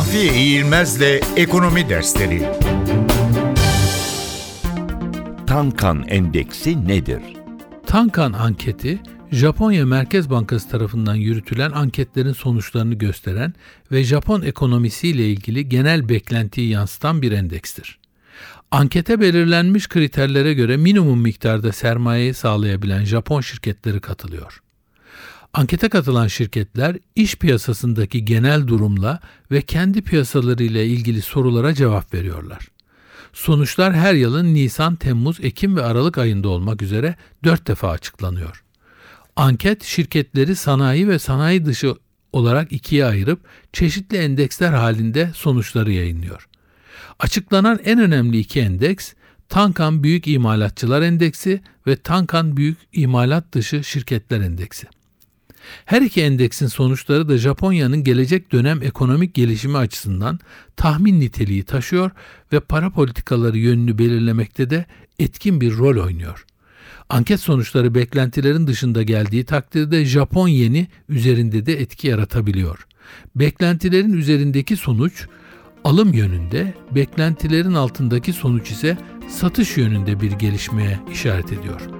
Mahfiye İğilmez'le Ekonomi Dersleri Tankan Endeksi nedir? Tankan anketi, Japonya Merkez Bankası tarafından yürütülen anketlerin sonuçlarını gösteren ve Japon ekonomisiyle ilgili genel beklentiyi yansıtan bir endekstir. Ankete belirlenmiş kriterlere göre minimum miktarda sermayeyi sağlayabilen Japon şirketleri katılıyor. Ankete katılan şirketler iş piyasasındaki genel durumla ve kendi piyasalarıyla ilgili sorulara cevap veriyorlar. Sonuçlar her yılın Nisan, Temmuz, Ekim ve Aralık ayında olmak üzere dört defa açıklanıyor. Anket şirketleri sanayi ve sanayi dışı olarak ikiye ayırıp çeşitli endeksler halinde sonuçları yayınlıyor. Açıklanan en önemli iki endeks Tankan Büyük İmalatçılar Endeksi ve Tankan Büyük İmalat Dışı Şirketler Endeksi. Her iki endeksin sonuçları da Japonya'nın gelecek dönem ekonomik gelişimi açısından tahmin niteliği taşıyor ve para politikaları yönünü belirlemekte de etkin bir rol oynuyor. Anket sonuçları beklentilerin dışında geldiği takdirde Japon yeni üzerinde de etki yaratabiliyor. Beklentilerin üzerindeki sonuç alım yönünde, beklentilerin altındaki sonuç ise satış yönünde bir gelişmeye işaret ediyor.